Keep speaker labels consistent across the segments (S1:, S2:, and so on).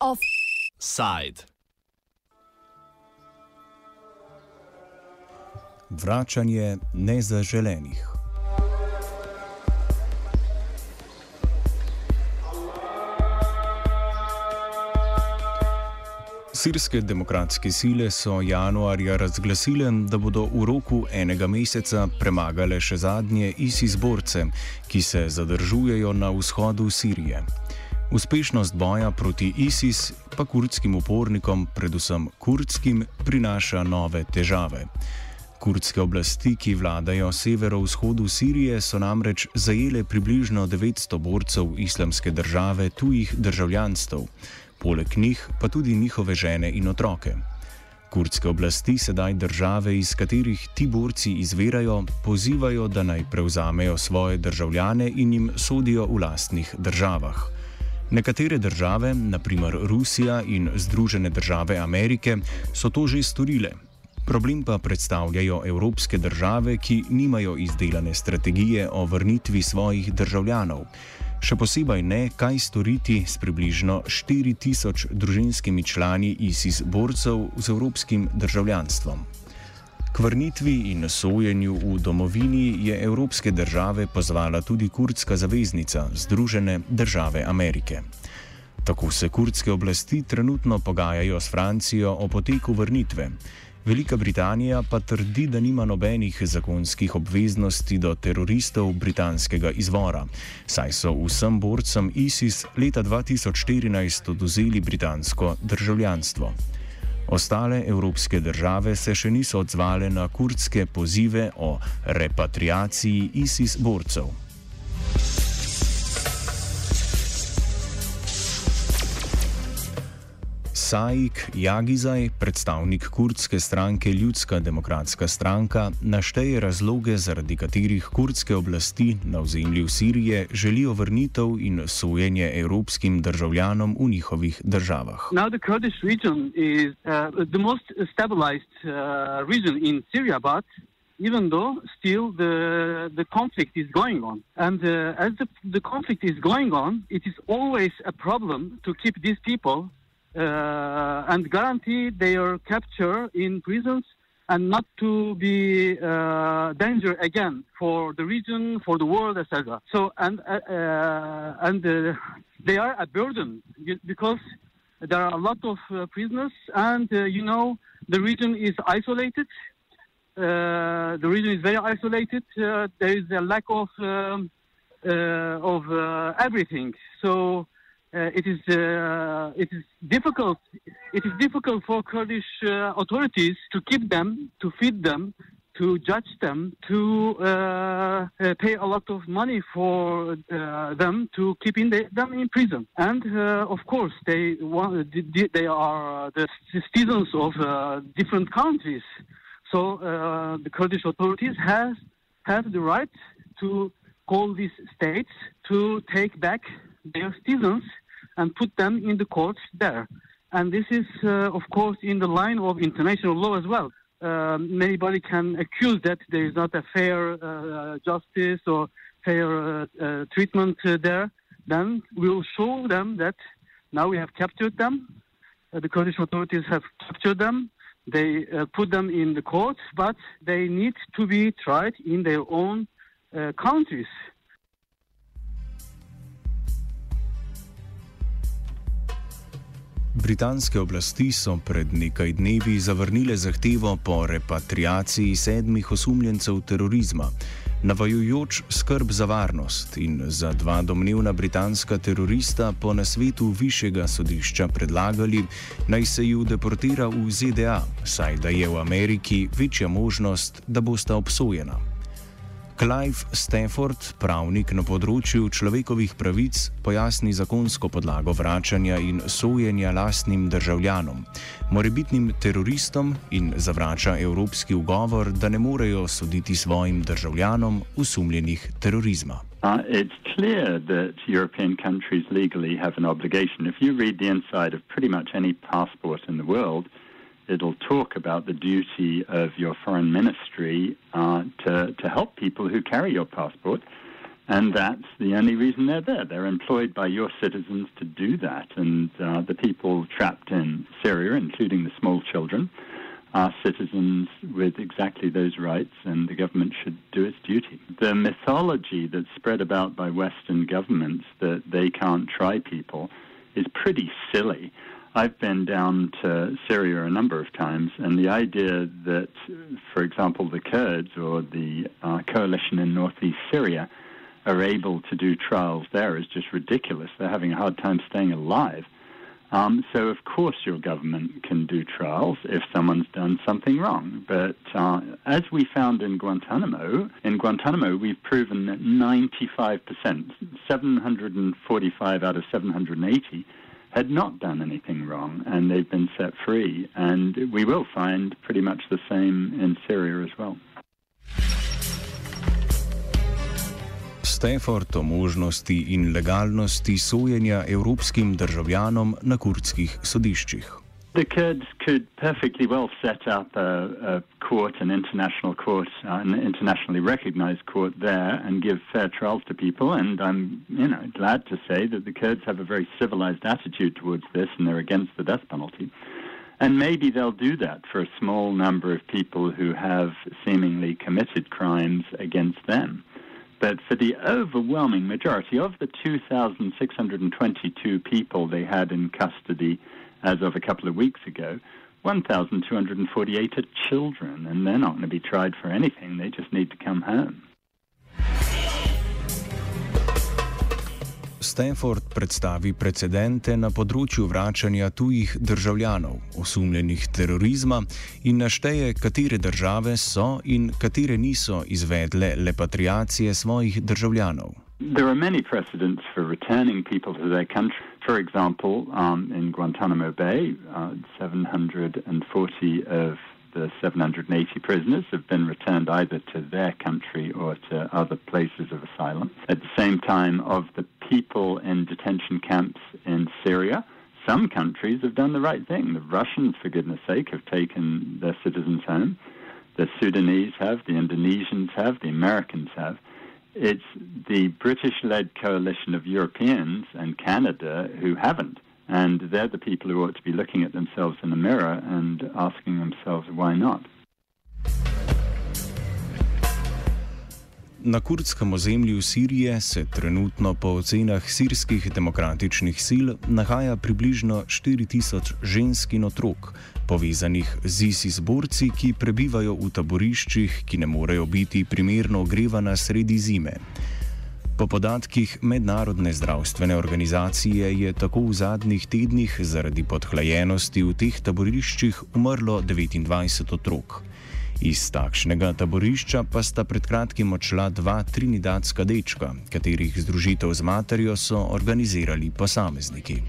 S1: Offside.
S2: Vračanje nezaželenih. Sirske demokratske sile so januarja razglasile, da bodo v roku enega meseca premagale še zadnje ISIS borce, ki se zadržujejo na vzhodu Sirije. Uspešnost boja proti ISIS pa kurdskim upornikom, predvsem kurdskim, prinaša nove težave. Kurdske oblasti, ki vladajo severovzhodu Sirije, so namreč zajele približno 900 borcev islamske države tujih državljanstv poleg njih pa tudi njihove žene in otroke. Kurdske oblasti sedaj države, iz katerih ti borci izvirajo, pozivajo, da naj prevzamejo svoje državljane in jim sodijo v lastnih državah. Nekatere države, naprimer Rusija in Združene države Amerike, so to že storile. Problem pa predstavljajo evropske države, ki nimajo izdelane strategije o vrnitvi svojih državljanov. Še posebej ne, kaj storiti s približno 4000 družinskimi člani ISIS borcev z evropskim državljanstvom. K vrnitvi in sojenju v domovini je evropske države pozvala tudi kurdska zaveznica Združene države Amerike. Tako se kurdske oblasti trenutno pogajajo s Francijo o poteku vrnitve. Velika Britanija pa trdi, da nima nobenih zakonskih obveznosti do teroristov britanskega izvora, saj so vsem borcem ISIS leta 2014 oduzeli britansko državljanstvo. Ostale evropske države se še niso odzvale na kurdske pozive o repatriaciji ISIS borcev. Saik Jagizaj, predstavnik kurdske stranke Ljudska demokratska stranka, našteje razloge, zaradi katerih kurdske oblasti na ozemlju Sirije želijo vrnitev in sojenje evropskim državljanom v njihovih državah.
S3: Now the Kurdish region is uh, the most stabilized uh, region in Syria, but even though still the the conflict is going on, and uh, as the, the conflict is going on, it is always a problem to keep these people and guarantee their capture in prisons and not to be uh, danger again for the region, for the world, etc. So and uh, uh and uh, they are a burden because there are a lot of uh, prisoners, and you know the region is isolated. the region is very isolated. there is a lack of um, of everything. So uh, it is uh, it is difficult. It is difficult for Kurdish uh, authorities to keep them, to feed them, to judge them, to uh, uh, pay a lot of money for them to keep in the, them in prison. And of course, they want, they are the citizens of different countries. So the Kurdish authorities has have the right to call these states to take back their citizens and put them in the courts there. And this is, uh, of course, in the line of international law as well. Um, anybody can accuse that there is not a fair uh, justice or fair uh, uh treatment uh, there. Then we'll show them that now we have captured them. Uh, the Kurdish authorities have captured them. They put them in the courts, but they need to be tried in their own countries.
S2: Britanske oblasti so pred nekaj dnevi zavrnile zahtevo po repatriaciji sedmih osumljencev terorizma, navajujoč skrb za varnost in za dva domnevna britanska terorista po nasvetu višjega sodišča predlagali, naj se ju deportira v ZDA, saj da je v Ameriki večja možnost, da bosta obsojena. Clive Stafford, pravnik na področju človekovih pravic, pojasni zakonsko podlago vračanja in sojenja lastnim državljanom, morebitnim teroristom in zavrača evropski ugovor, da ne morejo soditi svojim državljanom usumljenih terorizma.
S4: Uh, it's clear that European countries legally have an obligation. If you read the inside of pretty much any passport in the world, it'll talk about the duty of your foreign ministry uh, to, to help people who carry your passport. And that's the only reason they're there. They're employed by your citizens to do that. And uh, the people trapped in Syria, including the small children, are citizens with exactly those rights, and the government should do its duty. The mythology that's spread about by Western governments that they can't try people is pretty silly. I've been down to Syria a number of times, and the idea that, for example, the Kurds or the uh, coalition in northeast Syria are able to do trials there is just ridiculous. They're having a hard time staying alive. Um, so, of course, your government can do trials if someone's done something wrong. But uh, as we found in Guantanamo, in Guantanamo, we've proven that 95%, 745 out of 780, had not done anything wrong and they've been set free. And we will find pretty much the same in Syria as well.
S2: Stafford o možnosti in legalnosti sojenja evropskim državljanom na kurdskih sodiščih.
S4: The Kurds could perfectly well set up a, a court, an international court, uh, an internationally recognized court there, and give fair trials to people. And I'm, you know, glad to say that the Kurds have a very civilized attitude towards this, and they're against the death penalty. And maybe they'll do that for a small number of people who have seemingly committed crimes against them. But for the overwhelming majority of the 2,622 people they had in custody as of a couple of weeks ago, 1,248 are children, and they're not going to be tried for anything. They just need to come home.
S2: Stanford predstavi precedente na področju vračanja tujih državljanov, osumljenih terorizma, in našteje, katere države so in katere niso izvedle repatriacije svojih državljanov.
S4: There are many precedents for returning people to their country. For example, um, in Guantanamo Bay, uh, 740 of the 780 prisoners have been returned either to their country or to other places of asylum. At the same time, of the people in detention camps in Syria, some countries have done the right thing. The Russians, for goodness sake, have taken their citizens home. The Sudanese have, the Indonesians have, the Americans have. It's the British led coalition of Europeans and Canada who haven't. And they're the people who ought to be looking at themselves in the mirror and asking themselves why not.
S2: Na kurdskem ozemlju Sirije se trenutno po ocenah sirskih demokratičnih sil nahaja približno 4000 žensk in otrok, povezanih z ISIS borci, ki prebivajo v taboriščih, ki ne morejo biti primerno ogrevana sredi zime. Po podatkih Mednarodne zdravstvene organizacije je tako v zadnjih tednih zaradi podhlajenosti v teh taboriščih umrlo 29 otrok. Iz takšnega taborišča pa sta pred kratkim odšla dva trinidadska dečka, katerih združitev z materjo so organizirali posamezniki.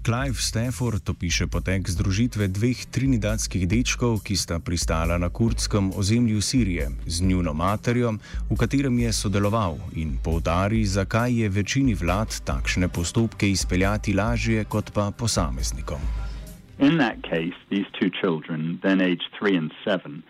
S2: Clive Stafford opiše potek združitve dveh trinidadskih dečkov, ki sta pristala na kurdskem ozemlju Sirije z njuno materjo, v katerem je sodeloval in povdari, zakaj je večini vlad takšne postopke izpeljati lažje kot pa posameznikom.
S4: In that case, these two children, then aged three and seven,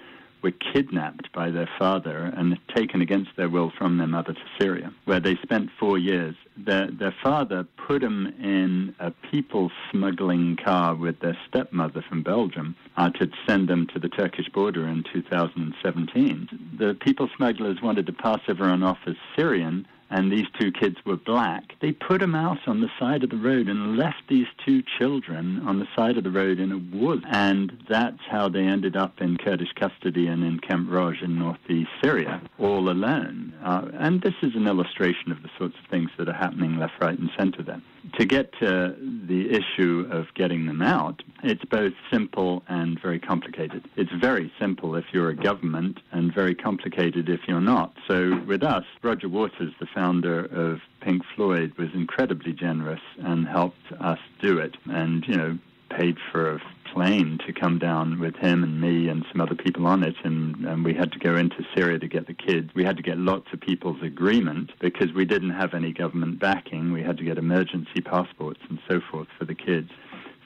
S4: were kidnapped by their father and taken against their will from their mother to Syria, where they spent four years. Their, their father put them in a people smuggling car with their stepmother from Belgium uh, to send them to the Turkish border in 2017. The people smugglers wanted to pass everyone off as Syrian and these two kids were black, they put them out on the side of the road and left these two children on the side of the road in a wood. And that's how they ended up in Kurdish custody and in Camp Roj in northeast Syria, all alone. Uh, and this is an illustration of the sorts of things that are happening left, right, and center there. To get to the issue of getting them out, it's both simple and very complicated. It's very simple if you're a government and very complicated if you're not. So with us, Roger Waters, the founder of Pink Floyd, was incredibly generous and helped us do it and, you know, paid for a plane to come down with him and me and some other people on it. And, and we had to go into Syria to get the kids. We had to get lots of people's agreement because we didn't have any government backing. We had to get emergency passports and so forth for the kids.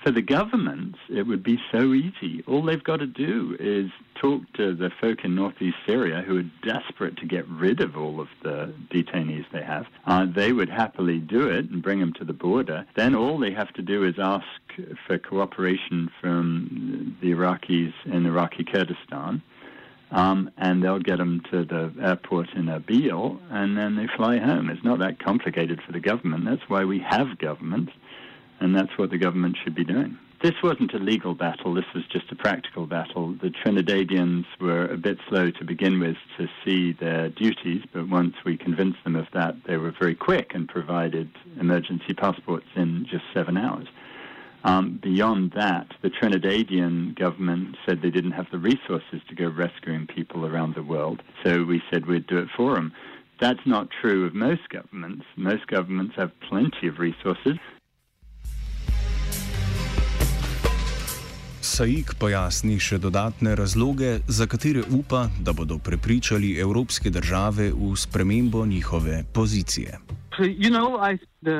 S4: For the governments, it would be so easy. All they've got to do is talk to the folk in northeast Syria who are desperate to get rid of all of the detainees they have. Uh, they would happily do it and bring them to the border. Then all they have to do is ask for cooperation from the Iraqis in Iraqi Kurdistan. Um, and they'll get them to the airport in Erbil, and then they fly home. It's not that complicated for the government. That's why we have government and that's what the government should be doing. This wasn't a legal battle, this was just a practical battle. The Trinidadians were a bit slow to begin with to see their duties, but once we convinced them of that, they were very quick and provided emergency passports in just seven hours. Um, beyond that, the Trinidadian government said they didn't have the resources to go rescuing people around the world, so we said we'd do it for them. That's not true of most governments. Most governments have plenty of resources.
S2: Saik pojasni še dodatne razloge, za katere upa, da bodo prepričali evropske države v spremembo njihove pozicije.
S3: You know, I, the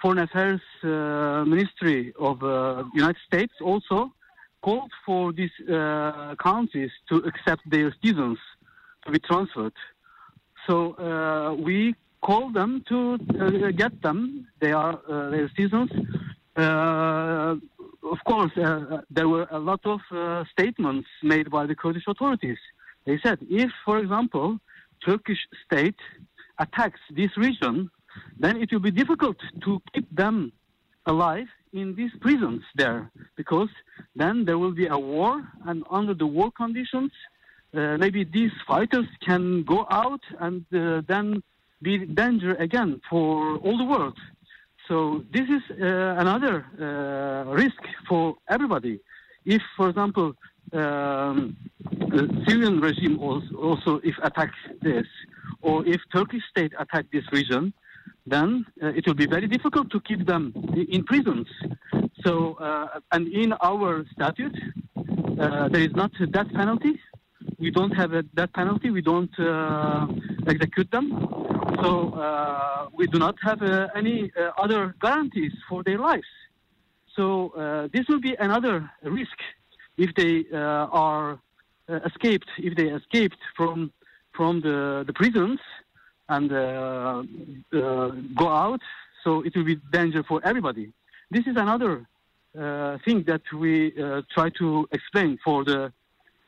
S3: Foreign Affairs uh, Ministry of the uh, United States also called for these uh, countries to accept their citizens to be transferred. So uh, we call them to uh, get them, they are uh, their citizens, uh, of course, uh, there were a lot of uh, statements made by the Kurdish authorities. They said, if, for example, Turkish state attacks this region, then it will be difficult to keep them alive in these prisons there, because then there will be a war, and under the war conditions, uh, maybe these fighters can go out and uh, then be danger again for all the world. So this is uh, another uh, risk for everybody. If, for example, um, the Syrian regime also, also, if attacks this, or if Turkish state attack this region, then uh, it will be very difficult to keep them in prisons. So, uh, and in our statute, uh, there is not a death penalty. We don't have a death penalty. We don't uh, execute them. So uh, we do not have uh, any uh, other guarantees for their lives. So uh, this will be another risk if they uh, are uh, escaped, if they escaped from from the, the prisons and go out. So it will be danger for everybody. This is another thing that we try to explain for the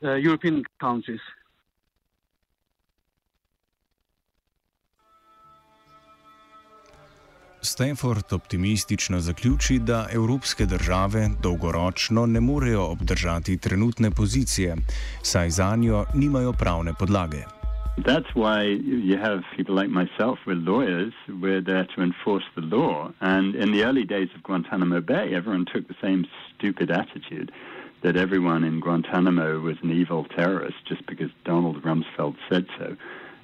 S3: European countries.
S2: Stanford optimistično zaključi, da evropske države dolgoročno ne morejo obdržati trenutne pozicije, saj za njo nimajo pravne podlage.
S4: That's why you have people like myself, we're lawyers, we're there to enforce the law. And in the early days of Guantanamo Bay, everyone took the same stupid attitude that everyone in Guantanamo was an evil terrorist just because Donald Rumsfeld said so.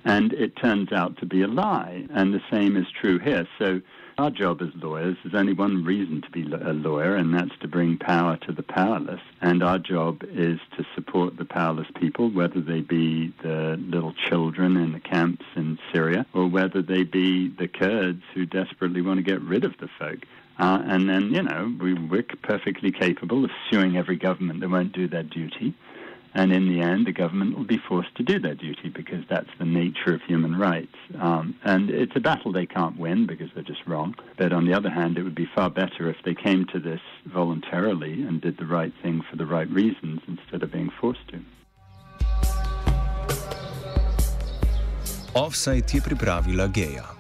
S4: And it turns out to be a lie. And the same is true here. So our job as lawyers, there's only one reason to be a lawyer, and that's to bring power to the powerless. And our job is to support the powerless people, whether they be the little children in the camps in Syria or whether they be the Kurds who desperately want to get rid of the folk. Uh, and then, you know, we, we're perfectly capable of suing every government that won't do their duty. And in the end, the government will be forced to do their duty because that's the nature of human rights. Um, and it's a battle they can't win because they're just wrong. But on the other hand, it would be far better if they came to this voluntarily and did the right thing for the right reasons instead of being forced to.
S2: Offside je pripravila Geja.